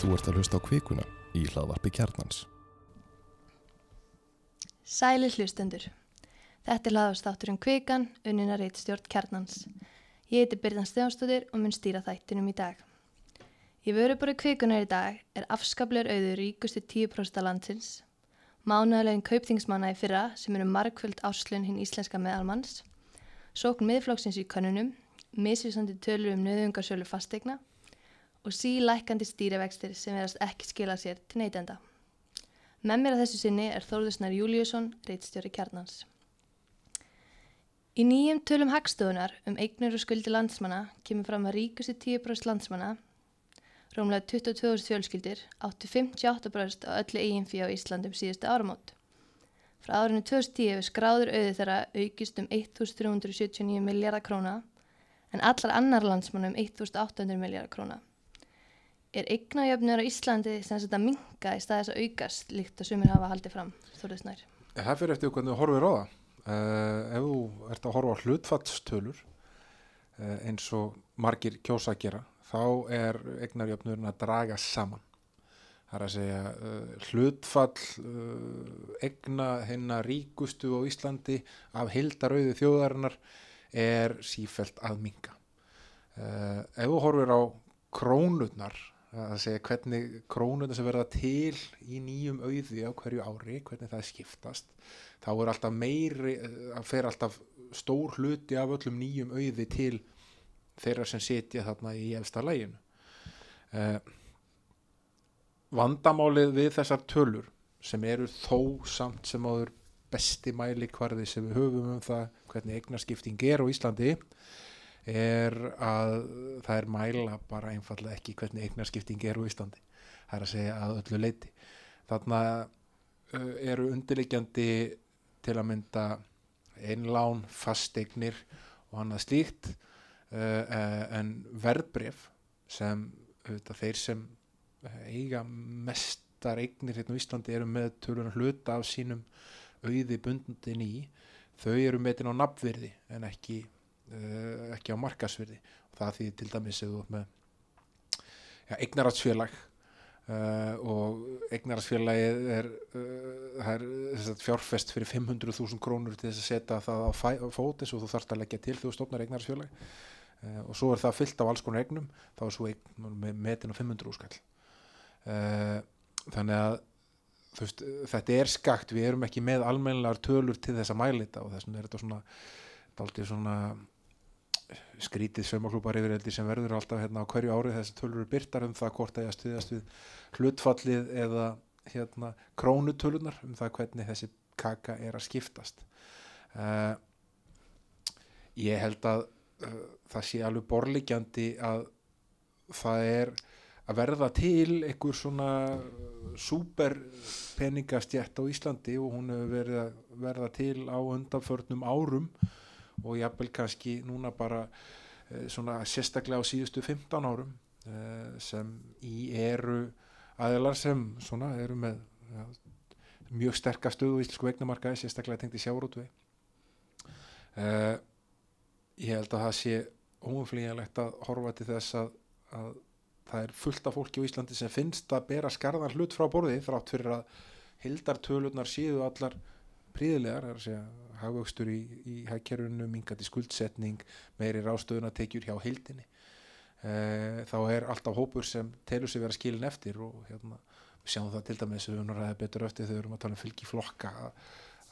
Þú ert að hlusta á kvikuna í hlaðvarpi kjarnans. Sæli hlustendur. Þetta er hlaðastátturinn Kvikan, unnina reitstjórn Kjarnans. Ég heiti Byrðan Stefánstóttir og mun stýra þættinum í dag. Í vörubori Kvikunar í dag er afskaplegur auður ríkustu 10% landsins, mánuðalegin kaupþingsmanna í fyrra sem eru margfjöld áslun hinn íslenska meðalmanns, sókn miðflokksins í könnunum, misvísandi tölur um nöðungarsjölu fastegna og sílækandi stýrivextir sem verðast ekki skila sér til neytenda. Með mér að þessu sinni er Þórðusnar Júliusson, reitstjóri kjarnans. Í nýjum tölum hagstofunar um eignur og skuldi landsmanna kemur fram að ríkusti 10% landsmanna, rómlega 22.000 fjölskyldir, áttu 58% á öllu eiginfí á Íslandum síðustu áramót. Frá árinu 2010 hefur skráður auði þeirra aukist um 1.379 miljardar króna en allar annar landsmann um 1.800 miljardar króna. Er eignajöfnur á Íslandi sem þetta minga í staðis að aukast líkt að sumir hafa haldið fram, Þorðisnær? Það fyrir eftir hvernig þú horfir á það. Uh, ef þú ert að horfa á hlutfallstölur uh, eins og margir kjósa að gera, þá er eignarjöfnurinn að draga saman. Það er að segja uh, hlutfall eigna hennar ríkustu á Íslandi af hildarauði þjóðarinnar er sífelt að minga. Ef þú horfir á krónurnar að segja hvernig krónuna sem verða til í nýjum auði á hverju ári, hvernig það skiptast þá er alltaf meiri að fer alltaf stór hluti af öllum nýjum auði til þeirra sem setja þarna í efsta læginu eh, vandamálið við þessar tölur sem eru þó samt sem áður besti mæli hvarði sem við höfum um það hvernig eignarskipting er á Íslandi er að það er mæla bara einfallega ekki hvernig eignarskipting er úr Íslandi. Það er að segja að öllu leiti þarna uh, eru undirleikjandi til að mynda einlán, fasteignir og annað slíkt uh, en verðbref sem þeir sem eiga mestar eignir hérna á Íslandi eru með tölun hluta af sínum auði bundin í þau eru metin á nafnverði en ekki uh, ekki á markasverði og það því til dæmis eða með ja, eignaratsfélag uh, og eignaratsfélagið er, uh, er fjárfest fyrir 500.000 krónur til þess að setja það á fót eins og þú þarfst að leggja til þú stofnar eignaratsfélag og svo er það fyllt af alls konar eignum þá er svo eign með metin á 500 úrskall þannig að Veist, þetta er skakt, við erum ekki með almennilegar tölur til þess að mæla þetta og þess vegna er þetta svona, svona skrítið saumaklúpar yfireldi sem verður alltaf hérna á hverju árið þessi tölur byrtar um það hvort að ég stuðast við hlutfallið eða hérna krónutölunar um það hvernig þessi kaka er að skiptast. Uh, ég held að uh, það sé alveg borligjandi að það er að verða til einhver svona super peningastjætt á Íslandi og hún hefur verið að verða til á undanförnum árum og jafnvel kannski núna bara uh, svona sérstaklega á síðustu 15 árum uh, sem í eru aðelar sem svona eru með ja, mjög sterkast Íslandsku vegnamarkaði sérstaklega tengt í sjárótvei uh, eh, ég held að það sé óumflíjanlegt að horfa til þess að, að það er fullt af fólki á Íslandi sem finnst að bera skarðan hlut frá borði þrátt fyrir að hildartölunar síðu allar príðilegar, það er að segja hagvöxtur í, í hækkerfunu, mingandi skuldsetning, meiri rástöðunatekjur hjá hildinni. E, þá er alltaf hópur sem telur sig vera skilin eftir og hérna, við sjáum það til dæmis við höfum ræðið betur eftir þegar við erum að tala um fylgi flokka að,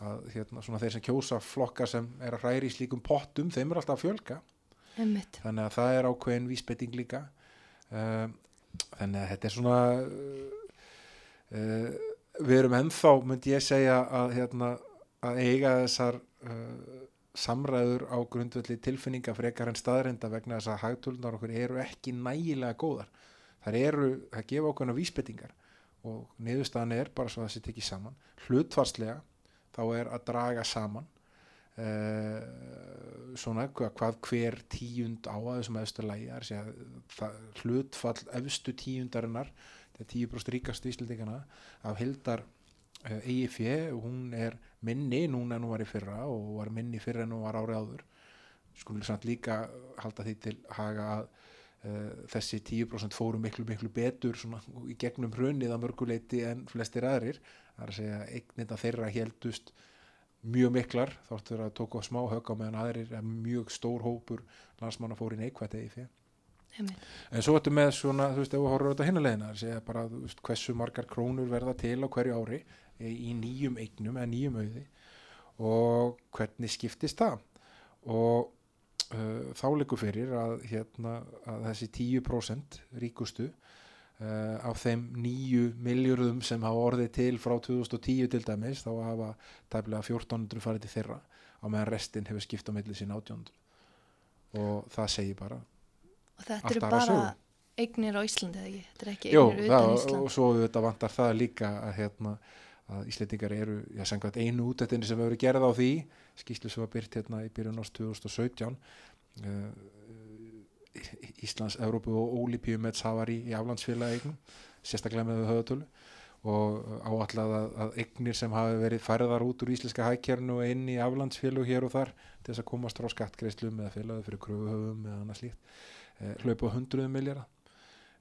að hérna, svona þeir sem kjósa flokka sem er að ræri í slíkum pottum, þeim er alltaf að fjölga. Einmitt. Þannig að það er ákveðin vísbetting líka. E, þannig að þetta er svona... Uh, við erum ennþá, myndi ég segja að hérna, að eiga þessar uh, samræður á grundvelli tilfinninga frekar en staðrenda vegna þess að hagtölunar okkur eru ekki nægilega góðar. Þar eru, það gefa okkurna vísbettingar og niðurstaðan er bara svo að það sitt ekki saman. Hlutvarslega þá er að draga saman uh, svona hvað, hver tíund á að þessum eftir lægi hlutfall efstu tíundarinnar þetta er tíu bróst ríkastu íslendingana af hildar EIF uh, hún er minni núna en hún var í fyrra og var minni fyrra en hún var árið áður. Skulum samt líka halda því til haga að þessi 10% fóru miklu miklu betur svona, í gegnum hrunið að mörguleiti en flestir aðrir. Það er að segja eignina þeirra heldust mjög miklar þáttur að tóka smá högg á meðan aðrir er mjög stór hópur landsmanna fór í neikvæti í Einmitt. en svo ertu með svona, þú veist, ef við horfum á þetta hinnulegina segja bara, þú veist, hversu margar krónur verða til á hverju ári í, í nýjum eignum eða nýjum auði. Og hvernig skiptist það? Og uh, þá leikur fyrir að, hérna, að þessi 10% ríkustu uh, af þeim nýju miljörðum sem hafa orðið til frá 2010 til dæmis þá hafa tæmlega 1400 farið til þeirra á meðan restin hefur skipt á milli sín 1800 og það segir bara og þetta eru bara eignir á Íslandi eða ekki? Þetta er ekki eignir utan og Ísland svo þetta vantar það líka að, hérna, að Íslendingar eru já, samkvæmt einu útættinni sem hefur verið gerð á því skýslu sem var byrt hérna í byrjun árs 2017 uh, Íslands, Evrópu og Ólipíumets hafa í, í aflandsfélagi sérstaklega með höðatölu og áallega að, að eignir sem hafi verið færðar út úr íslenska hækjarnu og inn í aflandsfélug hér og þar til þess að komast frá skattgreislum eða félagi fyrir kröfuhöfum eða annað slíkt eh, hlaupa hundruðum miljara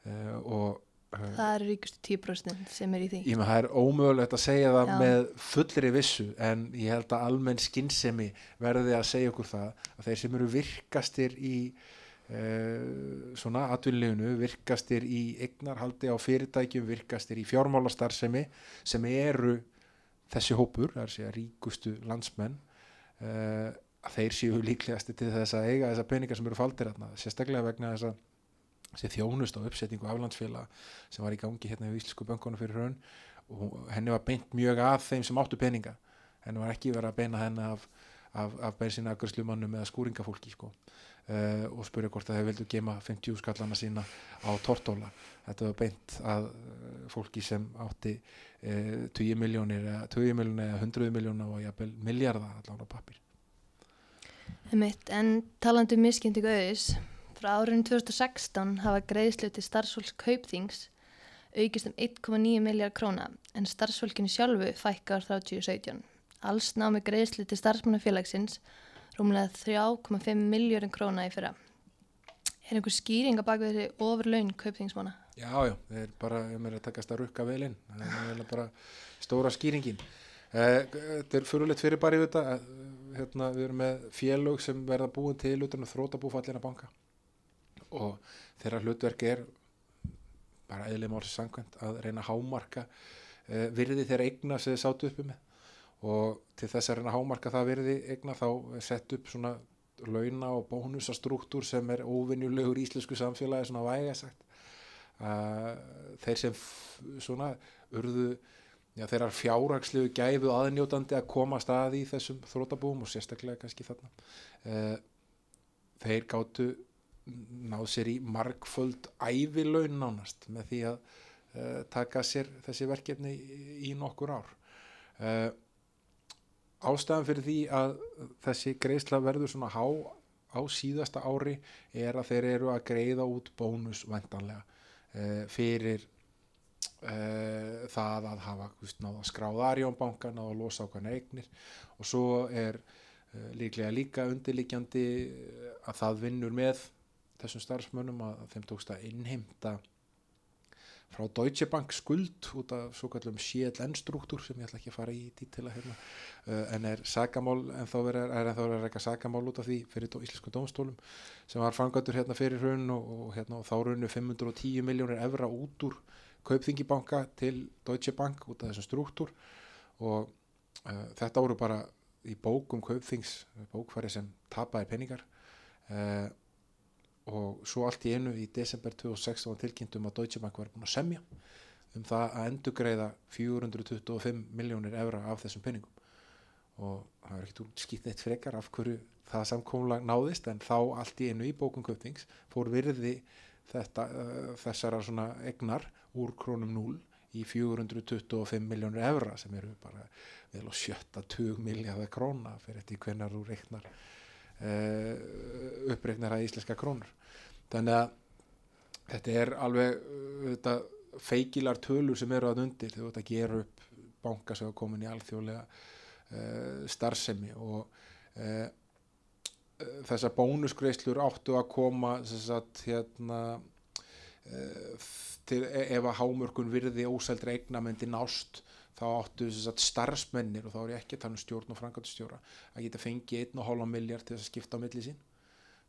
eh, og eh, það eru ríkustu 10% sem er í því Ég með það er ómögulegt að segja það Já. með fullri vissu en ég held að almenn skinnsemi verði að segja okkur það að þeir sem eru virkastir í uh, svona atvinnleginu, virkastir í eignarhaldi á fyrirtækjum, virkastir í fjármálastarfsemi sem eru þessi hópur, það er að segja ríkustu landsmenn uh, að þeir séu líklegasti til þess að eiga þessa peningar sem eru faldir þarna, sérstaklega vegna þess að þessi þjónust á uppsetningu aflandsfélag sem var í gangi hérna í Íslensku bönkunum fyrir raun og henni var beint mjög að þeim sem áttu peninga. Henni var ekki verið að beina henni af, af, af bensinna agurslumannum eða skúringafólki sko. uh, og spurja hvort að þeir vildu gema 50 skallana sína á tortóla. Þetta var beint að uh, fólki sem átti uh, 20 miljónir eða 20 miljónir eða 100 miljónir og jafnvel miljardar allan á pappir en talandi um miskendingu auðis frá árinu 2016 hafa greiðslu til starfsfólks kaupþings aukist um 1,9 miljard króna en starfsfólkinu sjálfu fækkar frá 2017. Alls námi greiðslu til starfsmannafélagsins rúmlega 3,5 miljardin króna í fyrra. Er einhver skýring að baka þessi ofurlaun kaupþingsmána? Já, já, það er bara, ég meira að takast að rukka vel inn, það er bara stóra skýringin. Eh, Þetta er fyrirleitt fyrir bara í þetta, eh, hérna, við erum með félög sem verða búin til utan að þróta búfallina banka og þeirra hlutverk er bara eðlum árið sangkvæmt að reyna að hámarka eh, virði þeirra eigna sem þeir sátu uppi með. Og til þess að reyna að hámarka það virði eigna þá sett upp svona launa og bónusastruktúr sem er óvinjulegur í íslensku samfélagi svona væga sagt. Uh, þeir sem svona urðu já, þeirra fjárhagslegu gæfu aðnjótandi að koma staði í þessum þrótabúum og sérstaklega kannski þarna uh, þeir gátu náð sér í margföld ævilaun nánast með því að uh, taka sér þessi verkefni í, í nokkur ár. Uh, ástæðan fyrir því að þessi greiðsla verður svona há á síðasta ári er að þeir eru að greiða út bónus vantanlega uh, fyrir uh, það að hafa veist, náða skráða Arjónbanka, náða ákvæmna eignir og svo er líklega líka undirliggjandi eh, að það vinnur með þessum starfsmönnum að þeim tókst að innheimta frá Deutsche Bank skuld út af svo kallum CLN struktúr sem ég ætla ekki að fara í dítila hérna. Uh, en er sagamál en þá verið er ennþá verið að reyka sagamál út af því fyrir dó, íslensku dómstólum sem var framgættur hérna fyrir hrun og, og, hérna, og þá runnu 510 miljónir evra út úr kaupþingibanka til Deutsche Bank út af þessum struktúr og uh, þetta voru bara í bókum kaupþings bókfæri sem tapaði peningar. Uh, og svo allt í einu í desember 2016 var tilkynntum að Deutsche Bank var búin að semja um það að endugreiða 425 miljónir evra af þessum penningum og það er ekkert skýtt eitt frekar af hverju það samkómulag náðist en þá allt í einu í bókum köpings fór virði þetta, uh, þessara egnar úr krónum 0 í 425 miljónir evra sem eru bara vel á sjötta 20 miljardar króna fyrir þetta í hvenar þú reiknar uh, uppreiknar að íslenska krónur. Þannig að þetta er alveg uh, þetta, feikilar tölur sem eru að undir þegar þetta gerur upp banka sem er komin í alþjóðlega uh, starfsemi og uh, þessar bónusgreislur áttu að koma sagt hérna til, e- ef að hámörkun virði ósældri eigna myndi nást þá áttu starfsmennir og þá er ég ekki að tala um stjórn og frangatustjóra að geta fengið 1,5 miljard til þess að skipta á milli sín.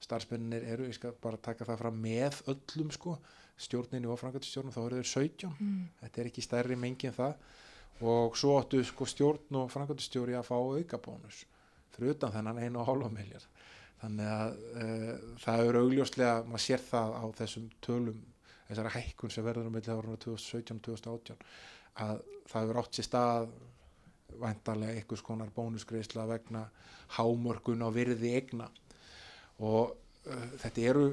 Starfsmennir eru, ég skal bara taka það fram með öllum sko, stjórninu og frangatustjórnum þá eru þeir 17 Mm. þetta er ekki stærri mengi en það. Og svo áttu sko stjórn og frangatustjóri að fá auka bónus fyrir utan þennan 1,5 miljard þannig að uh, það eru augljóslega, maður sér það á þessum tölum þessara hækkun sem verður um milli árunum 2017-2018 að það hefur átt sér stað væntarlega einhvers konar bónusgreisla vegna hámörkun á virði egna og uh, þetta eru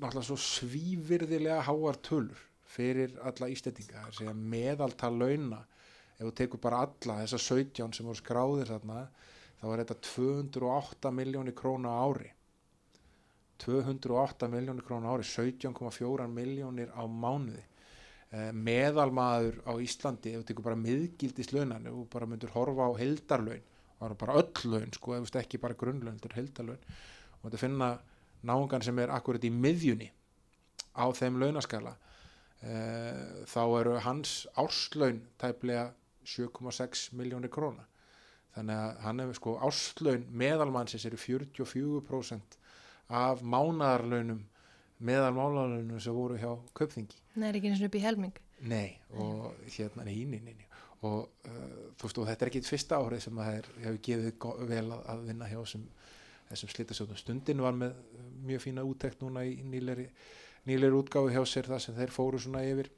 náttúrulega svo svívirðilega háar tölur fyrir alla ístendinga það er segja meðaltal launa. Ef þú tekur bara alla þessar 17 sem voru skráðir þarna þá er þetta 208 miljónir króna ári. 208 miljónir króna ári 17,4 miljónir á mánuði meðalmaður á Íslandi ef þú tekur bara miðgildis launan þú bara myndur horfa á heldarlaun og bara öll laun sko, ef þú veist ekki bara grunnlaun þetta er heldarlaun og þetta finna náungan sem er akkurat í miðjunni á þeim launaskala eh, þá eru hans árslaun tæplega 7,6 miljónir króna. Þannig að hann hefur sko árslaun meðalmannsins eru 44% af mánadarlaunum meðalmánadarlaunum sem voru hjá köpþingi Það er ekki eins og upp í helming. Nei, og hérna nei, nei, nei, nei. og uh, þú veist og þetta er ekki fyrsta árið sem það er, hefur gefið vel að, að vinna hjá þessum, þessum slitasjóðum stundin var með mjög fína úttekt núna í nýleri, nýleri útgáfu hjá sér það sem þeir fóru svona yfir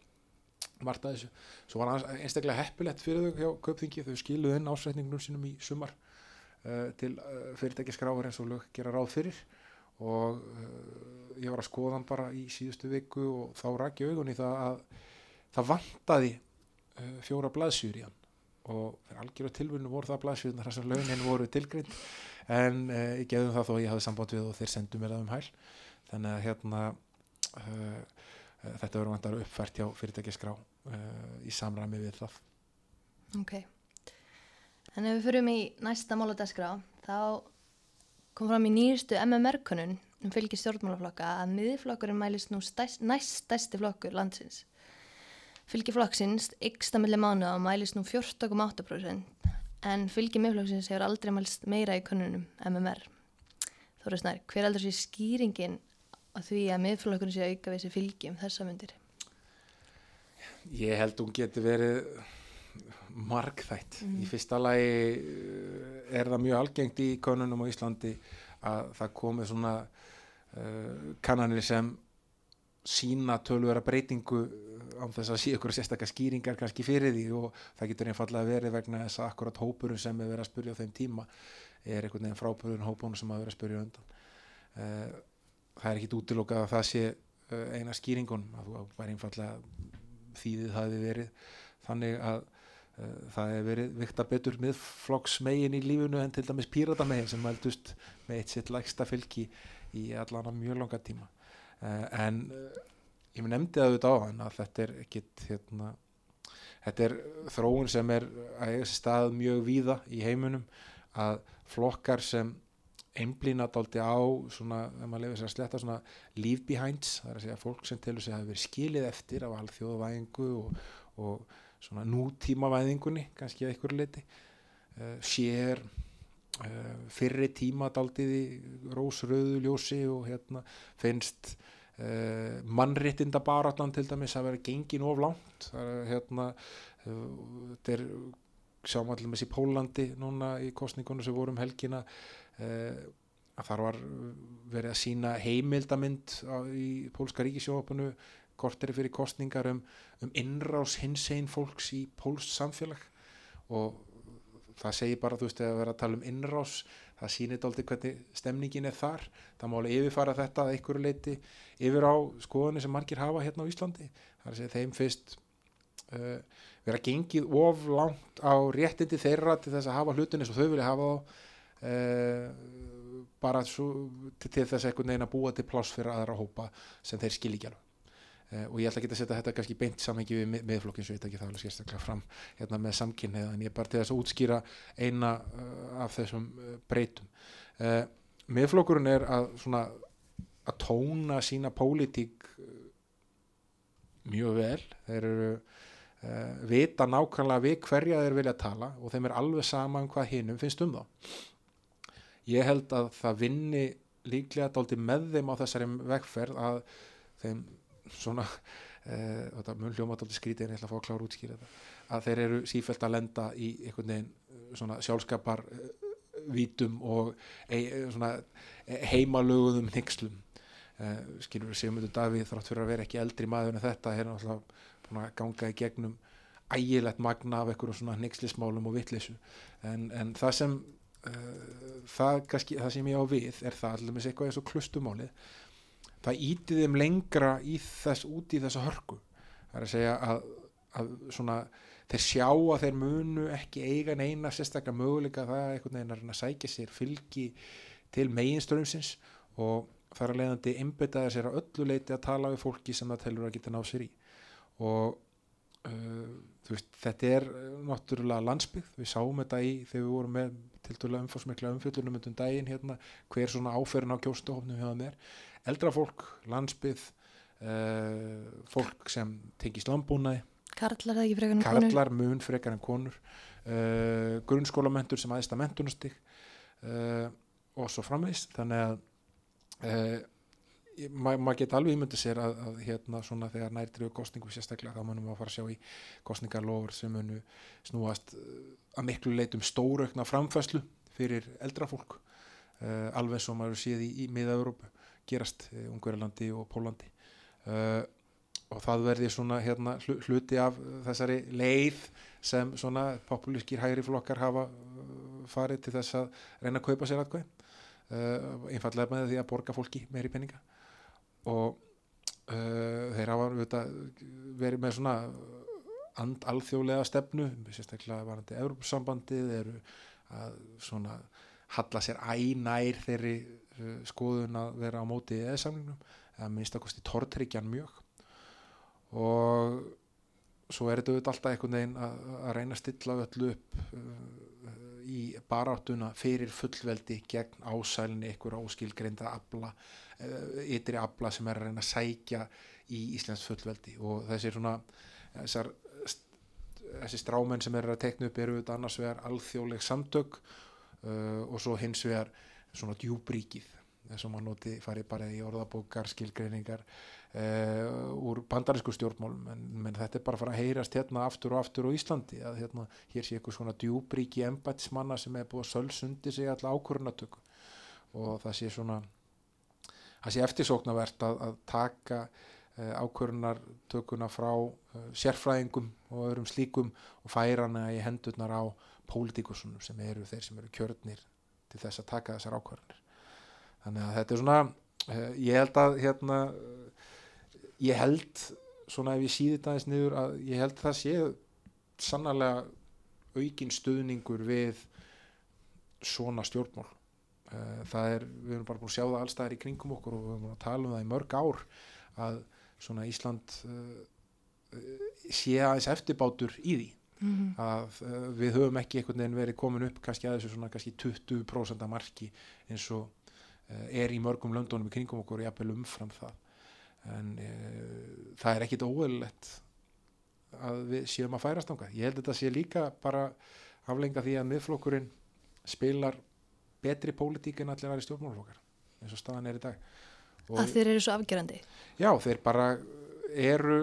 margt að þessu, svo var einstaklega heppilegt fyrir þau hjá Kaupþingi þau skiluðu inn ásætningunum sínum í sumar uh, til uh, fyrirtækiskráður eins og lög gera ráð fyrir og uh, ég var að skoða hann bara í síðustu viku og þá rak ég augun í það að það vantaði uh, fjóra blaðsjur í hann. Og fyrir algjörðu tilvunum voru það blaðsjurnar þar sem launin voru tilgrind en uh, ég gefði það þó ég hafði samband við og þeir sendu mér það um hæl. Þannig að hérna þetta verður vantar uppfært hjá fyrirtækiskrá í samræmi við það. Ok. En ef við förum í næsta máladagskrá, þá kom fram í nýjustu MMR-kunun um fylgi stjórnmálaflokka að miðflokkurinn mælist nú stæst, næst stæsti flokkur landsins. Fylgi flokksins yksta milli mánuða og mælist nú 14,8% en fylgi miðflokksins hefur aldrei mælst meira í kununum MMR. Þóra Snær, hver heldur sér skýringin að því að miðflokkurinn sé auka við þessi fylgi um þessa myndir? Ég held hún geti verið margþætt. Í fyrsta lagi uh, er það mjög algengt í konunum á Íslandi að það komi svona uh, kannanir sem sína tölvera breytingu án þess að sé ykkur sérstakka skýringar kannski fyrir því og það getur einfallega verið vegna þess að akkurat hópurinn sem er verið að spyrja á þeim tíma er einhvern veginn frábúrun hópunum sem að vera að spyrja á undan. Uh, það er ekkit útilokað að það sé eina skýringun að þú bara einfallega þýðið hafi verið þannig að það hefur verið vikta betur miðflokks megin í lífunu en til dæmis pírata megin sem mældust með eitt sitt lægsta fylgi í allan að mjög langa tíma. Uh, en uh, ég nefndi það auðvitað á hann að þetta er ekkit hérna, þetta er þróun sem er að eiga stað mjög víða í heiminum að flokkar sem einblýna dálti á svona, ef maður lefur sér að sletta svona leave behinds, það er að segja fólk sem telur sig að hafa verið skilið eftir af alþjóðavæðingu og, og svona nútímavæðingunni kannski að ykkur leiti uh, sér uh, fyrri tíma daldið í rósröðu ljósi og hérna finnst uh, mannréttinda barallan til dæmis að vera gengin of langt. Það er hérna uh, þetta er sjáum allir með sér Pólandi núna í kostningunum sem voru um helgina að þar var verið að sína heimildamind á, í pólska ríkisjófapunu korteri fyrir kostningar um, um innrás hins einn fólks í pólst samfélag. Og það segir bara, þú veist, að vera að tala um innrás það sýnir aldrei hvernig stemningin er þar, það má alveg yfirfara þetta að einhverju leiti yfir á skoðunni sem margir hafa hérna á Íslandi. Það er að segja þeim fyrst uh, vera gengið of langt á réttindi þeirra til þess að hafa hlutin eins og þau vilja hafa þá uh, bara svo, til, þess einhvern veginn að búa til pláss fyrir aðra hópa sem þeir skil ekki alveg. uh, og ég ætla ekki að setja þetta kannski beint samhengi við mið- miðflokkin svo ég ekki það alveg sérstaklega fram hérna með samkynneið en ég er bara til þess að útskýra eina uh, af þessum uh, breytum. Uh, miðflokkurinn er að svona að tóna sína pólitík mjög vel. Þeir eru uh, vita nákvæmlega við hverja þeir vilja tala og þeim er alveg sama um hvað hinnum finnst um þá. Ég held að það vinni líklega dálítið með þeim á þessari vegferð að þeim svona uh, þetta mun hljóma dálítið skrítið en ég ætla að fá að klára útskýra þetta. Að þeir eru sífælt að lenda í einhvern veginn uh, svona sjálfskapar uh, vítum og e, svona heimalöguðum hnyggslum uh, skilur við Sigmundur Davíð þrátt fyrir að vera ekki eldri maður en þetta er náttúrulega búin að ganga í gegnum ægilegt magna af einhverjum svona hnyggslismálum og vittlisu en, en það sem það, kannski, það sem ég á við er það allir eitthvað eins og klustumálið það ítið þeim lengra í þess, út í þessa hörku. Það er að segja að, að svona þeir sjá að þeir munu ekki eiga neina sérstaklega möguleika það er einhvern veginn að að sækja sér fylgi til meginströmsins og þar að leiðandi einbetaði sér að öllu leiti að tala við fólki sem það telur að geta náð sér í. Og uh, veist, þetta er náttúrulega landsbyggð, við sáum þetta í þegar við vorum með til dæla umfórsmikla umfjöldunum um daginn hérna, hver svona áferðin á kjóstahofnum þeim er, eldra fólk landsbyggð uh, fólk sem tengist landbúnaði. Karlar það ekki frekar en konur? karlar mun frekar en konur. Uh, grunnskólamentur sem aðeins að mentunastig uh, og svo framvegis. Þannig að maður ma geta alveg ímyndið sér að, að hérna svona þegar nærtriðu kostningu sérstaklega þá munum við að fara að sjá í kostningarlofur sem munu snúast að miklu leitum stóraukna framfæslu fyrir eldra fólk uh, alveg og maður séð í, í miða-Európu gerast uh, Ungverjalandi og Pólandi uh, og það verði svona hérna, hlu- hluti af þessari leið sem svona populískir hægri flokkar hafa uh, farið til þess að reyna að kaupa sér atkvæði. Uh, einfallega með því að borga fólki meiri peninga. Og uh, þeir hafa auðvitað, verið með svona and alþjóðlega stefnu sérstaklega varandi Evropasambandið eru að svona halla sér ænær þeirri skoðun að vera á móti eða samlingnum eða minnst að kosti tortryggjan mjög. Og svo er þetta auðvitað alltaf einhvern veginn að, að reyna að stilla öllu upp uh, í baráttuna fyrir fullveldi gegn ásælinni einhver áskilgreinda afla uh, ytri afla sem er að reyna að sækja í Íslands fullveldi. Og þessi svona þessar, þessi strámenn sem eru að tekna upp eru auðvitað annars vegar alþjóðleg samtök uh, og svo hins vegar svona djúbríkið þess að noti farið bara í orðabókar skilgreiningar uh, úr bandarísku stjórnmálum. En, menn þetta er bara að fara að heyrast hérna aftur og aftur á Íslandi að hérna, hér sé eitthvað svona djúbríki embætismanna sem er búið að sölsundi sig alla ákvörðunatöku og það sé svona það sé eftirsóknarvert að, að taka uh, ákvörðunartökuna frá uh, sérfræðingum og öðrum slíkum og færa hana í hendurnar á pólitíkusunum sem eru þeir sem eru kjörnir til þess að taka þessar ákvörðunir þannig að þetta er svona uh, ég held að hérna ég held svona ef ég síði þetta aðeins niður að ég held það sé sannarlega aukin stuðningur við svona stjórnmál. Uh, það er, við erum bara búin að sjá það allstæðar í kringum okkur og við erum búin að tala um það í mörg ár að svona Ísland uh, sé aðeins eftirbátur í því Mhm. að uh, við höfum ekki einhvern veginn verið komin upp kannski að þessu svona kannski 20% af marki eins og uh, er í mörgum löndunum í kringum okkur og jafnvel umfram það en uh, það er ekkit óeðlilegt að við séum að færast ánga ég held að þetta sé líka bara aflenga því að miðflokkurinn spilar betri pólitík en allir aðri stjórnmálflokkar eins og staðan er í dag og Að þeir eru svo afgerandi. já, þeir bara eru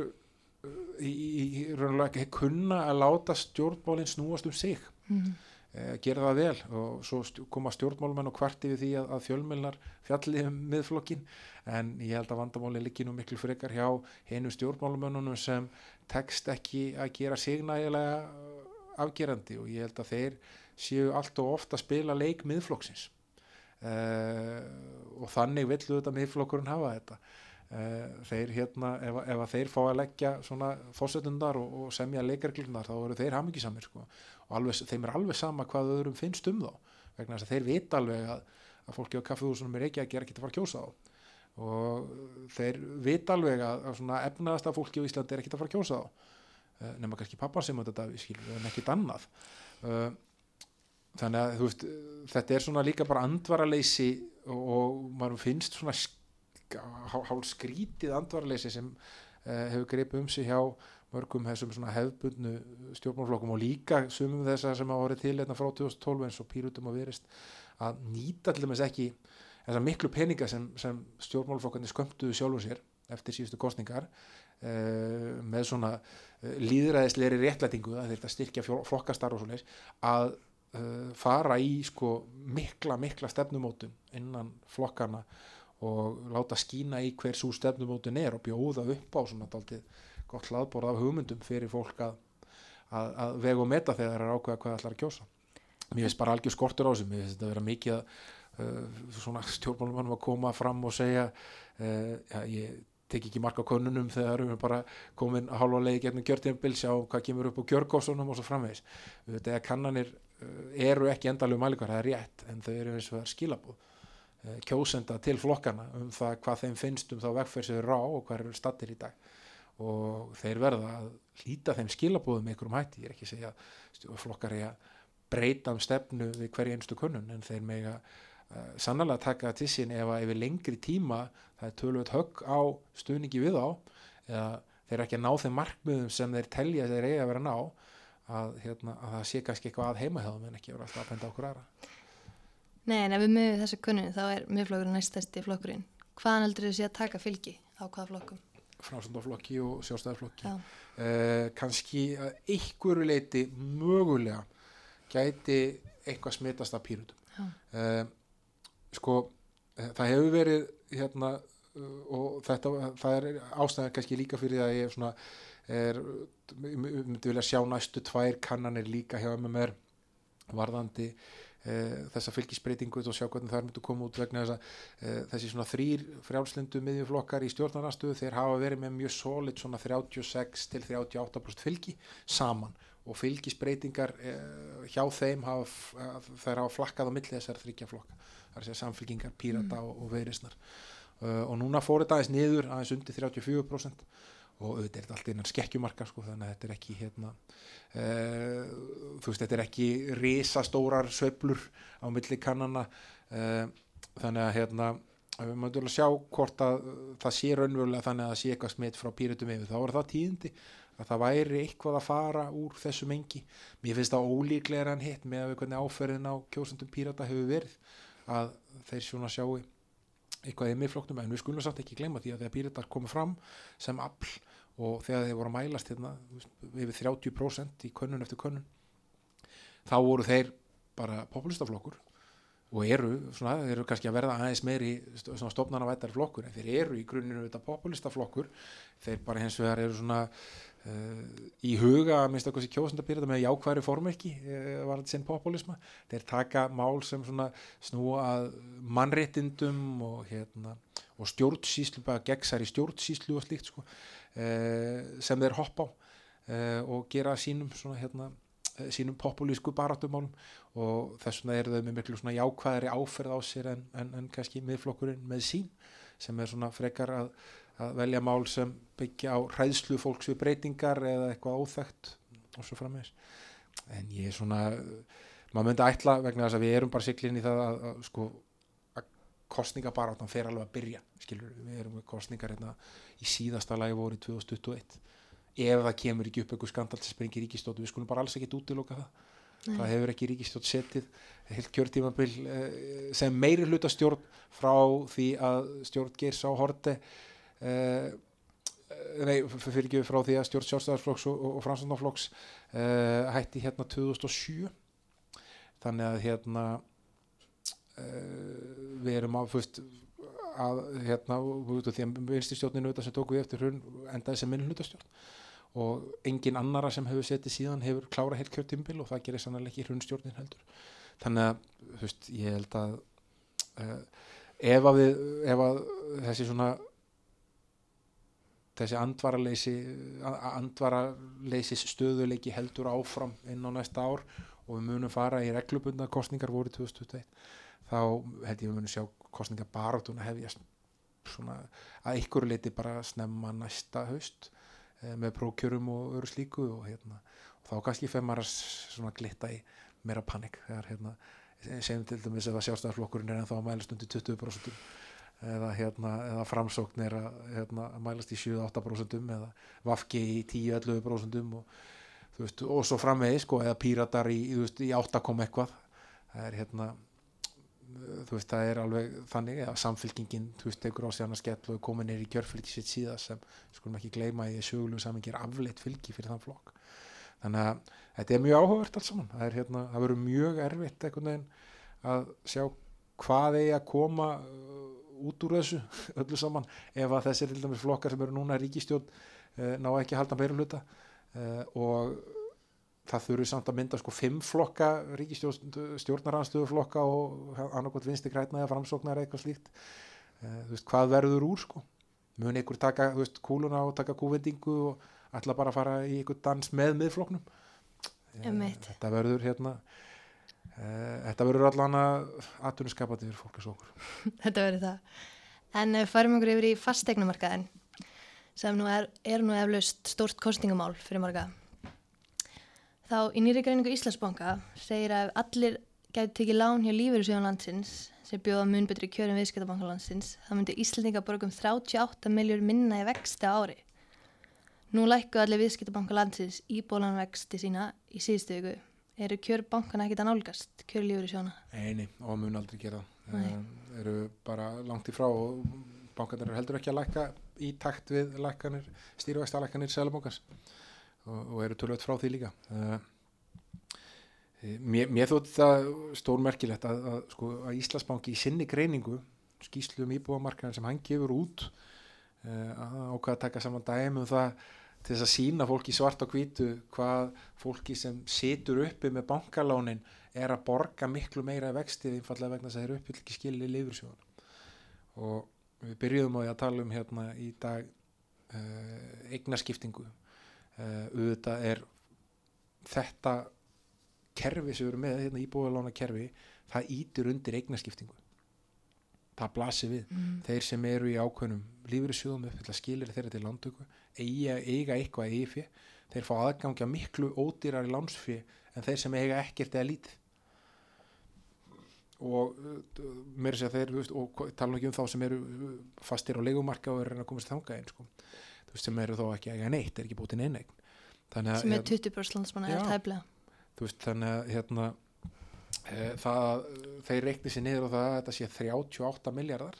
í, raunlega ekki kunna að láta stjórnmálinn snúast um sig. Mm. eh, gera það vel og svo stj koma stjórnmálmenn og kvarti við því að, að fjölmilnar fjalli um miðflokkin en ég held að vandamáli liggi nú miklu frekar hjá hennu stjórnmálmennunum sem tekst ekki að gera sig nægilega uh, afgerandi og ég held að þeir séu allt og ofta að spila leik miðflokksins. Uh, og þannig vill þetta miðflokkurinn hafa þetta þeir hérna ef, ef þeir fá að leggja svona fósetundar og, og semja leikarglirnar þá eru þeir hamingisamir sko. og alveg, þeim er alveg sama hvað öðrum finnst um þá vegna þess að þeir vita alveg að, að fólki á kaffehúsunum er ekki að gera ekki að fara að kjósa þá og þeir vita alveg að, að svona efnaðasta fólki á Íslandi er ekki að fara að kjósa þá uh, nema kannski pappa sem þetta skilur en ekkit annað. Þannig að veist þetta er svona líka bara andvaraleysi og maður finnst svona sk- hál hál skrítið andvarleysi sem uh, hefur greipið um sig hjá mörgum þessum hefðbundnu stjórnmálflokkum og líka sumum þessar sem hafa verið til hérna frá 2012 eins og pýrutum og verist að nýta til dæmis ekki þessar miklu peninga sem, sem stjórnmálflokkarnir skömmtuðu sjálfur sér eftir síðustu kostningar uh, með svona uh, líðræðisleiri réttlætingu að þetta styrkja flokkastar og svoleiðis að uh, fara í sko mikla mikla stefnumótun innan flokkana og láta skína í hver svo stefnumótun er og bjóða upp á svona daldið gott hlaðborð af hugmyndum fyrir fólk að, að, að vega og meta þegar það er ákveða hvað það ætlar að kjósa. Mér finnst bara algjör skortur á þessu. Mér finnst þetta að vera mikið að uh, svona stjórnmálumannum að koma fram og segja uh, já, ég tek ekki marka könnunum þegar við erum bara komin að hálfa leiði gegnum gjörtíðanbil sjá hvað kemur upp á gjörgósunum og svo framvegis. Þetta er kannanir uh, eru ekki endalegu mælikvar, það er rétt en þau eru eins og það er skilabúð uh, kjósenda til flokkana um það hvað þeim finnst um þá vegferð sem þeir rá og hvað eru stattir í dag. Og þeir verða að hlýta þeim skilabúðum með einhverjum hætti, ég er ekki að segja að flokkar er að breyta um stefnu við hverju einstu kunnun en þeir mega uh, sannlega taka til sín ef að yfir lengri tíma það er tölvöld högg á stuðningi við á eða þeir eru ekki að ná þeim markmiðum sem þeir telja að þeir eiga að vera að ná að, hérna, að það sé kannski eitthvað að heima hjá þeim en ekki vera alltaf að benda okkur aðra Nei, en ef við miðum þessu kunnun þá er miðflokkurinn næstæsti flokkurinn. Hvaðan heldur þið sé að taka fylgi á hvaða flokkum? framsöndaflokki og sjálfstæðarflokki Já. uh, kannski að einhverju leiti mögulega gæti eitthvað smitast af pýrutum uh, sko uh, það hefur verið hérna uh, og þetta það er ástæðan kannski líka fyrir það að ég svona er, myndi vilja sjá næstu tvær kannanir líka hjá MMR varðandi þessa fylgisbreytingu og sjá hvernig það myndi koma út vegna þess að uh, þessi svona þrýr frjálslindu miðjuflokkar í stjórnaranstöðu þeir hafa verið með mjög solid svona 36 til 38% fylgi saman. Og fylgisbreytingar uh, hjá þeim hafa, þær hafa flakkað á milli þessar þryggja flokka. Er að segja samfylgingar, pírata og, og veirisnar og núna fór þetta aðeins niður aðeins undir 34% og auðvitað er þetta allt innan skekkjumarka sko, þannig að þetta er ekki hérna, uh, þú veist, þetta er ekki risastórar sveiflur á milli kannana. Uh, þannig að hérna við möndum að sjá hvort að það sé raunverulega þannig að það sé eitthvað smitt frá pírutum yfir, þá er það tíðindi að það væri eitthvað að fara úr þessu mengi. Mér finnst það ólíklega en hitt með að við hvernig áferðin á kjósundum pírata hefur verið að þeir svona sjáu eitthvað í miðfloknum en við skulum samt ekki glemma því að þegar píratar komu fram sem afl og þegar þeir voru að mælast hérna, yfir 30% í könnun eftir könnun þá voru þeir bara populistaflokkur og eru, svona, þeir eru kannski að verða aðeins meiri st- svona stofnanavættar flokkur en þeir eru í grunninu þetta populistaflokkur þeir bara hins vegar eru svona í huga að minnst okkur sér kjósendabýrða með jákværi formekki uh, var þetta sinn populisma þeir taka mál sem snúa að mannréttindum og hérna og stjórnsýslu, bara gegnsæri stjórnsýslu og slíkt sko, uh, sem þeir hoppa á og gera sínum svona hérna eh, sínum populísku barátumálum og þess vegna eru þau með miklu svona jákvæðari áferð á sér en, en, en kannski miðflokkurinn með sín sem er svona frekar að, að velja mál sem byggja á hræðslu fólks við breytingar eða eitthvað óþægt og svo frammeins en ég er svona maður myndi ætla vegna þess að við erum bara siglinn í það að, að sko að kostningabaráttan fer alveg að byrja skilur við erum með kostningar hérna í síðasta lagi voru 2021 ef það kemur ekki upp eitthvað skandal sem springir ríkistótt við skulum bara alls ekki útiloka það. Nei. það hefur ekki ríkistótt setið heilt kjörtímabil eh, sem meiri hluta stjórn frá því að stjórn Geirs á Horte eh, nei, fyrir ekki frá því að stjórn sjálfstæðarflokks og, og, og framstæðarflokks eh, hætti hérna 2007 þannig að hérna uh, við erum á fyrst að hérna þú veist, því að vinstistjórninu þetta sem tóku við eftir hrun endaði sem minnhlutastjórn og engin annara sem hefur setið síðan hefur klára heilt kjörtímbil og það gerir sannlega ekki hrunstjórnin heldur. Þannig að þú veist, ég held að uh, ef að við ef að þessi svona þessi andvaraleysi andvaraleysi stöðuleiki heldur áfram inn á næsta ár og við munum fara í reglubundna kostningar voru 2021 þá held ég við munum sjá kostningar baráttuna hefjast svona að ykkur leiti bara snemma næsta haust eh, með prókjörum og öru slíku og hérna og þá kannski fer maður að glitta í meira panik þegar hérna segjum til dæmis að sjálfstæðarflokkurinn er ennþá að mælast undir 20% eða, hérna, eða framsókn er að, hérna, að mælast í 7-8% eða vafki í 10-11% og, veist, og svo framvegi sko, eða píratar í, veist, í 8 kom eitthvað. Það er hérna þú veist, það er alveg þannig að samfylkingin, þú veist, tekur á sig annars skell og er komin neyri í kjörfylgi sitt síðan sem skulum ekki gleyma í sögulegu samingir afleitt fylgi fyrir þann flokk. Þannig að þetta er mjög áhugavert alls saman. Það er hérna, það verður mjög erfitt einhvern veginn að sjá hvað eigi að koma út úr þessu öllu saman ef að þessir til dæmis flokkar sem eru núna í ríkistjórn uh, ná ekki að halda meira hluta uh, og það þurfi samt að mynda sko fimm flokka ríkistjórnaranstöðuflokka og annarkot vinsti grætna eða framsóknar eða eitthvað slíkt. Uh, þú veist, hvað verður úr sko? Mun ykkur taka, þú veist, kúluna og taka kúvendingu og ætla bara að fara í ykkur dans með miðfloknum þetta verður hérna þetta verður allan að aðtunarskapati fyrir fólk eins og okkur Þetta verður það en við farum okkur yfir í fastegnumarkaðin sem nú er, er nú eflaust stórt kostingamál fyrir marga Þá í nýri greiningu Íslandsbanka segir að allir gæti tekið lán hjá lífeyrisjóðan landsins sem bjóða mun betri kjörum viðskiptabanka landsins þá myndi Íslandinga borgum 38 miljur minna í vexti ári. Nú lækku allir viðskiptabanka landsins íbólan vexti sína í síðustu viku. Eru kjör bankana ekkit að nálgast, kjör lífeyrisjóðana? Eini, og mun aldrei gera það. Uh, eru bara langt í frá og bankarnir heldur ekki að lækka í takt við lækkanir, stýruvægstalækkanir selabókans og, og eru tölvöld frá því líka uh, mér, mér þótt það stórmerkilegt að, að, sko, að Íslandsbanki í sinni greiningu skýslu um íbúamarkaðin sem hann gefur út uh, ákvað að taka saman dæmi um það til þess að sína fólki svart og hvítu hvað fólki sem situr uppi með bankalánin er að borga miklu meira vextið einfallega vegna þess að þeir uppfyll ekki skilli lífursjóðan og við byrjuðum á því að tala um hérna í dag uh, eignaskiptingu uh, auðvitað er þetta kerfi sem við erum með, hérna íbúðalána kerfi það ítir undir eignaskiptingu það blasir við. Mm. þeir sem eru í ákveðnum lífriðsjóðum uppfylla skilir þeirra til landtöku eiga, eiga eitthvað eigi þeir fá aðgangja miklu ódýrar í landsfí en þeir sem eiga ekkert eða lítið. Og mér sé að þeir veist, og tala ekki um þá sem eru fastir á leikumarka og eru að komast þanga einn sko. Sem eru þó ekki að neitt, er ekki búið til neina sem er 20% landsmanna er tæfla þannig að hérna, e, það, þeir reikni sér niður og það að þetta sé 38 miljardar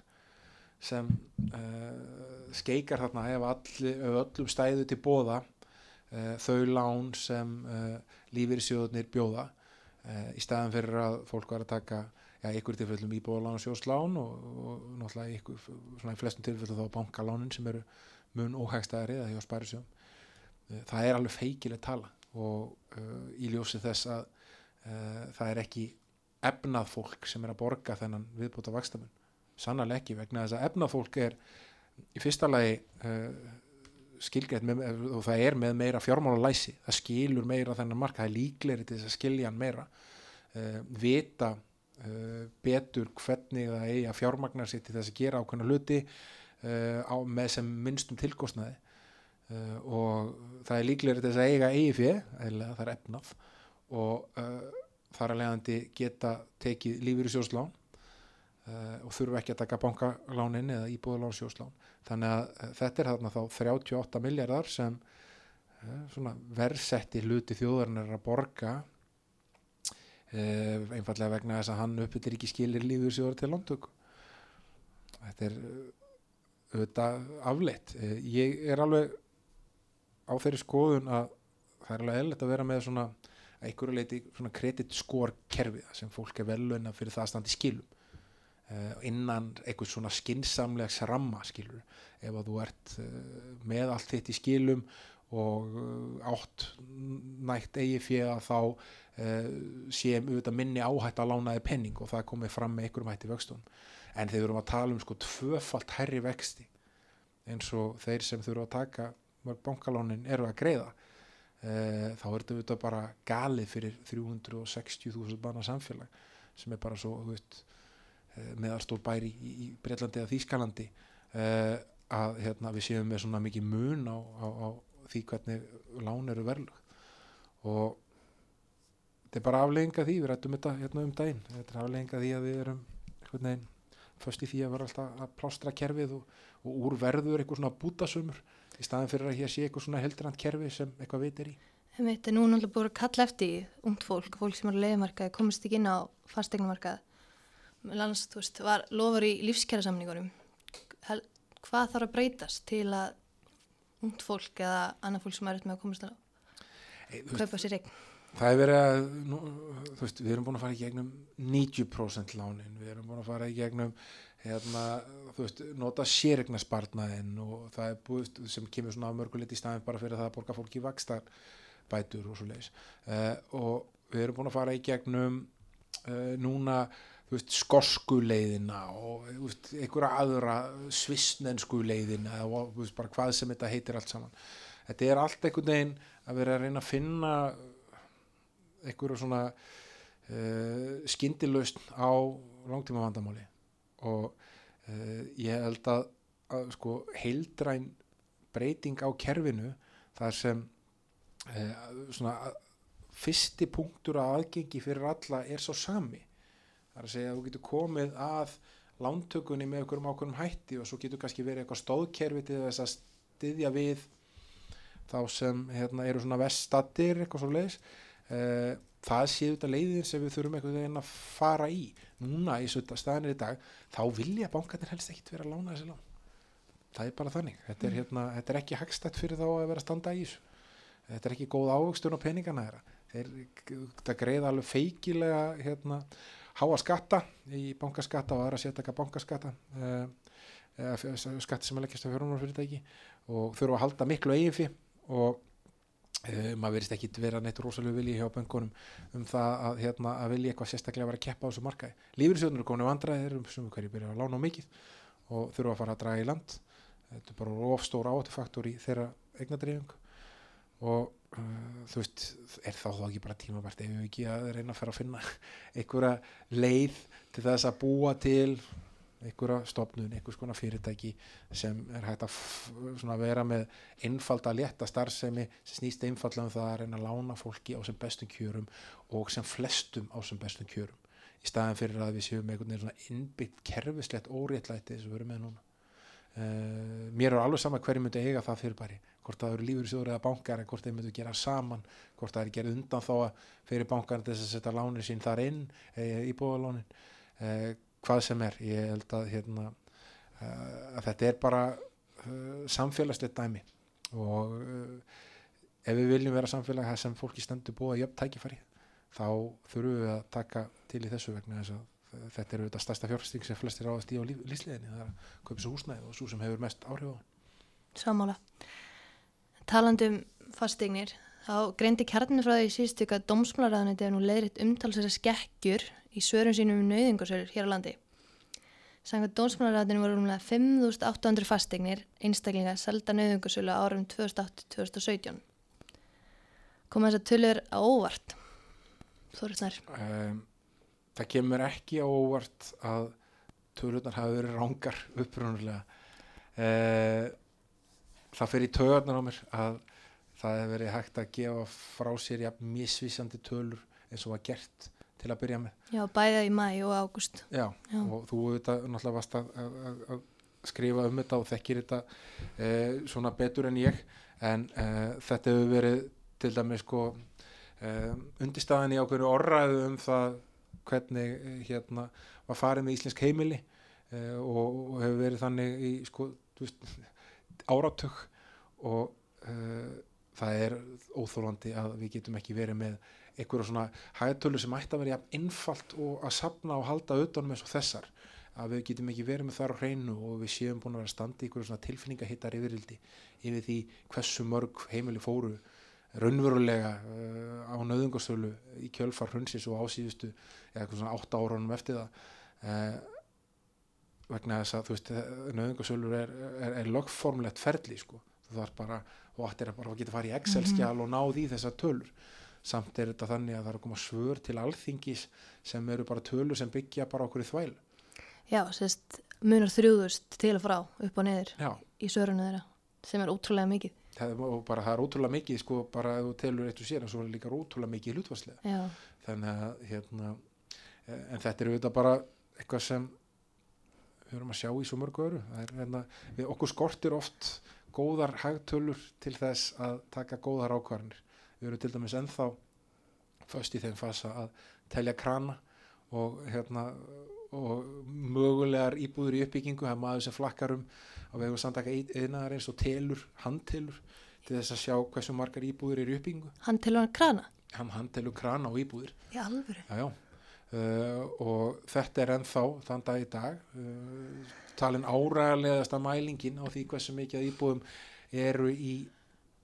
sem e, skeikar þarna ef, all, ef öllum stæðu til bóða e, þau lán sem lífyrirsjóðunir bjóða í staðan fyrir að fólk var að taka já, ykkur tilfellum íbúðalán og sjóslán og, og náttúrulega ykkur, svona í flestum tilfellum þá bankalánin sem eru mun óhægstæðari eða hjá spærisjón eh, það er alveg feikileg tala og uh, í ljósi þess að uh, það er ekki efnað fólk sem er að borga þennan viðbúta vakstamun, sannarlega ekki vegna þess að efnað fólk er í fyrsta lagi uh, skilgætt með, og það er með meira fjármála læsi, það skilur meira þennan marka, það er líkleri til þess að skilja hann meira. Vita betur hvernig það eigi að fjármagnar sér til þess að gera ákveðna hluti uh, á, með sem minnstum tilkostnaði. Uh, og það er líklega þess að eiga eigi fyrir, eða það er efnaf og uh, þar að leiðandi geta tekið lífur í sjóslán og þurfu ekki að taka bankalánin eða íbúðalán sjóslán þannig að þetta er þarna þá 38 miljardar sem verðsetti hluti þjóðarinnar að borga einfallega vegna þess að hann uppbyttir ekki skilir lífur sjóðar til landtöku þetta er auðvitað afleitt. Ég er alveg á þeirri skoðun að það er alveg eðlert að vera með svona einhverju leiti svona kreditskórkerfi sem fólk er veluna fyrir það að standa í skilum. uh, innan einhvers svona skinsamlegs ramma skilur ef að þú ert uh, með allt þitt í skilum og uh, átt nægt eigi fyrir að þá sé auðvitað minni áhætt að lánaði penning og það komið fram með einhverjum hætti vöxtunum. En þeir eru að tala um sko tvöfalt herri vexti eins og þeir sem þurfa að taka mörg bankalónin eru að greiða. E, þá er þetta bara galið fyrir 360.000 manna samfélag sem er bara svo e, meðalstór bæri í, í Breitlandi eða Þýskalandi e, að hérna, við séum með svona mikið mun á, á, á því hvernig lán eru verðlug og þetta er bara aflegginga því, við rættum þetta hérna um daginn, þetta er aflegginga því að við erum einhvern veginn föst í því að vera alltaf að plástra kerfið og, og úr verður eitthvað svona bútasumur í staðin fyrir að hér sé eitthvað svona heldrand kerfi sem eitthvað veitir í. Þetta er nú náttúrulega búin að kalla eftir í ungt fólk, fólk sem er á leiðmarkaði, komist ekki inn á fastegnumarkað. Lans, þú veist, var lofur í lífskjæra samningunum. Hvað þarf að breytast til að ungt fólk eða annað fólk sem er eftir með að komast að Hey, kaupa sér eign? Það er verið að, nú, þú veist, við erum búin að fara í gegnum 90% lánin, við erum búin að fara í gegnum, hérna, þú veist, nota sérregnarspartnaðinn og það er búið sem kemur svona að mörgulegt í staðin bara fyrir það að borga fólki vakstar bætur og svo leiðis. Uh, og við erum búin að fara í gegnum uh, núna, veist, skosku leiðina og, veist, einhverja aðra svissnensku leiðina og, veist, hvað sem þetta heitir allt saman. Þetta er allt einhvern veginn að vera að reyna að finna einhverju svona uh, skyndilaust á langtíma vandamáli og uh, ég held að, að sko heildræn breyting á kerfinu þar sem uh, svona fyrsti punktur að aðgengi fyrir alla er svo sami þar að segja að þú getur komið að lántökunni með einhverjum ákveðum hætti og svo getur kannski verið eitthvað stóðkerfi til þess að styðja við þá sem hérna, eru svona veststattir eitthvað svo leiðis uh, það séu þetta leiðin sem við þurfum einhvern veginn að fara í. Núna í staðinir í dag þá vilja bankarnir helst ekkit vera að lána þessi lán. Það er bara þannig. Þetta er, hérna, þetta er ekki hagstætt fyrir þá að vera að standa í þessu. Þetta er ekki góð ávöxtun á peningana þeirra. Þeir þetta greiða alveg feikilega hérna, háa skatta í bankaskatta og aðra séttaka bankaskatta uh, uh, skatti sem er leggjast á fjörunarfyrirtæki og þurfa að halda miklu eigin fyrir og uh, maður verist ekki vera neitt rosalega vilji hjá bankunum um það að, hérna, að vilja eitthvað sérstaklega vera að keppa á þessu markaði. Lífriðsjóðnur er komin vandræðir um sem hverju byrja að lána á mikið og þurfa að fara að draga í land. Þetta er bara ofstór áttufaktor í þeirra eignadreyfing og þú veist er þá þá ekki bara tímabært ef við ekki að reyna að fara að finna einhverja leið til þess að búa til einhverja stopnun, einhvers konar fyrirtæki sem er hægt að vera með einfalda létta starfsemi sem snýst einfalda um það að reyna að lána fólki á sem bestum kjörum og sem flestum á sem bestum kjörum. Í staðan fyrir að við séum með einhvern veginn innbyggt kerfislegt óréttlæti að við erum með núna. Uh, mér er alveg sama hverju myndi eiga það fyrir bæri hvort það eru lífyrirsjóður eða bankar en hvort þeir myndu gera saman hvort það er gerð undan þá að fyrir bankar þess að setja lánin sín þar inn íbúðalónin. Uh, hvað sem er, ég held að, hérna, uh, að þetta er bara uh, samfélagslegt dæmi. Og uh, ef við viljum vera samfélag sem fólki stendur búið að jöfn tækifæri þá þurfum við að taka til í þessu vegna þess að þetta er auðvitað stærsta fjárfesting sem flestir áðast í á lífsliðinni það er að kaupa svo húsnæði og svo sem hefur mest áhrif á Samála Talandum fastegnir þá greindi kjarnir frá því síðustök að dómsmálaræðanit er nú leiðritt umtalsara skekkjur í svörum sínum um nöyðingarsörur hér á landi. Sannkvæmt dómsmálaræðinu voru umlega 5.800 fastegnir einstaklinga selda nöyðingarsölu árum 2008-2017. Koma þess að tölur á óvart? Þorðsnær. Um, það kemur ekki á óvart að tölurnar hafi verið rángar upprunulega. Uh, það fer í tögarnar á mér að það hefur verið hægt að gefa frá sér ja, misvísandi tölur eins og var gert til að byrja með. Já, bæða í mæ og águst. Já, Já, og þú auðvitað náttúrulega varst að, að, að skrifa um þetta og þekkir þetta eh, svona betur en ég en eh, þetta hefur verið til dæmis sko eh, undirstaðan í ákveðinu orraðu um það hvernig hérna var farið með íslensk heimili og, og hefur verið þannig í sko veist, áratug og það er óþólandi að við getum ekki verið með einhverja svona hægtölu sem ætti að vera einfalt og að sapna og halda auðvitað eins og þessar. Að við getum ekki verið með þar á hreinu og við séum búin að vera standi í einhverju svona tilfinningahittar yfirildi yfir því hversu mörg heimili fóru raunverulega uh, á nöðungarstölu í kjölfar hrunsis og ásýðustu eða eitthvað svona 8 árunum eftir það. Uh, vegna þess að þú veist nöðungarstölu er, er, er lögformlegt ferli sko. Þú þarf bara og ættir að bara geta farið í Excel-skjál mm -hmm. og náði í þessar tölur. Samt er þetta þannig að það er að koma svör til alþingis sem eru bara tölur sem byggja bara okkur í þvæl. Já, sérst, munar þrjúðust til að frá upp og niður Já. í svörunum þeirra sem er ótrúlega mikið. Það er, bara, það er ótrúlega mikið sko bara þú telur eitt og sér en svo er líka ótrúlega mikið hlutvarslega þannig að hérna, eh, en þetta er auðvitað bara eitthvað sem við erum að sjá í svo mörgu öru er hérna, við okkur skortir oft góðar hagtölur til þess að taka góðar ákvarðanir við erum til dæmis ennþá föst í þeim fasa að telja krana og hérna og mögulegar íbúður í uppbyggingu það er maður sem flakkar um á vegu samtaka einaðar eins og telur handtelur til þess að sjá hversu margar íbúður eru í uppbyggingu Hann til hann krana? hann handtelur krana og íbúður Í alvöru? já, já. Uh, og þetta er ennþá þann dag í dag. Uh, talin áræðilegasta mælingin á því hversu mikið íbúðum eru í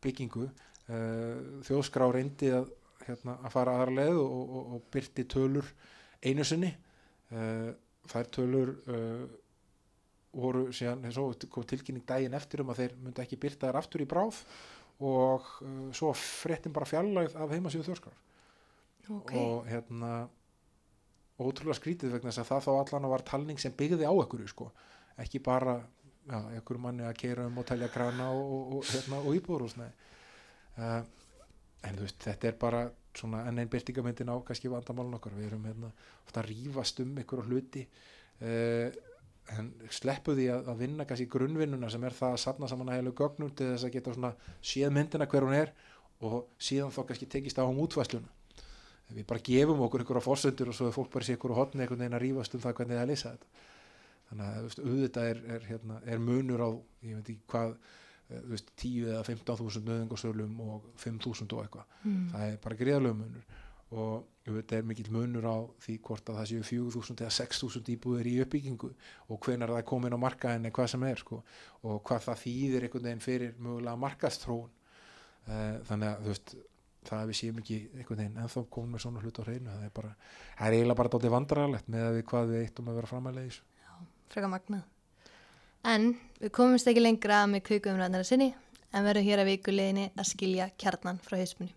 byggingu. Uh, þjóðskrá reyndi að, hérna, að fara aðra leið og, og, og byrti tölur einu sinni. Uh, þær tölur uh, voru síðan tilkynning daginn eftir um að þeir myndi ekki byrta þær aftur í bráð og uh, svo fréttin bara fjarlægð af heimasíðu þjóðskrár. Ok. og hérna ótrúlega skrítið vegna þess að það þá allan var talning sem byggði á einhverju sko. Ekki bara já, einhverju manni að keira um og telja krana og, og, og, hérna, og íbúður uh, en þú veist þetta er bara svona enn einn byrtingamyndin á kannski vandamálun okkar. Við erum hérna ofta að rífast um einhverju hluti. Uh, en sleppu því að, að vinna kannski grunnvinnuna sem er það að safna saman að heilu gögnum til þess að geta svona séð myndina hver hún er og síðan þá kannski tekist á um útvæsluna við bara gefum okkur einhverja fórsendur og svo er fólk bara sér einhverju hotni einhvern veginn að rífast um það hvernig það er að lýsa þetta þannig að auðvitað er, er, hérna, er munur á, ég veit ekki hvað eh, veist, 10 eða 15.000 nöðingarsölum og 5.000 og eitthvað. Mm. það er bara greiðalög munur. Og auðvitað er mikill munur á því hvort að það séu 4.000 eða 6.000 íbúðir í uppbyggingu og hvenar það er komin á markaðinni hvað sem er sko, og hvað það þýðir einhvern veginn fyrir mögulega markaðstróun uh, þannig að þú veist það að við séum ekki einhvern veginn ennþá komin með svona hlut á hreinu það er bara, það er eiginlega bara dálítið vandrarlegt með að við hvað við eittum að vera framælega í þessu Freka magnað. En við komumst ekki lengra með kvikumræðnara sinni en verðum hér að vikuleginni að skilja kjarnan frá hauspunni.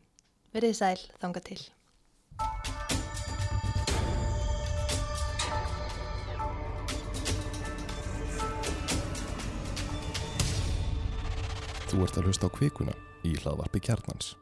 Verðið sæl þanga til. Þú ert að hlusta á kvikuna í hlaðvarpi kjarnans.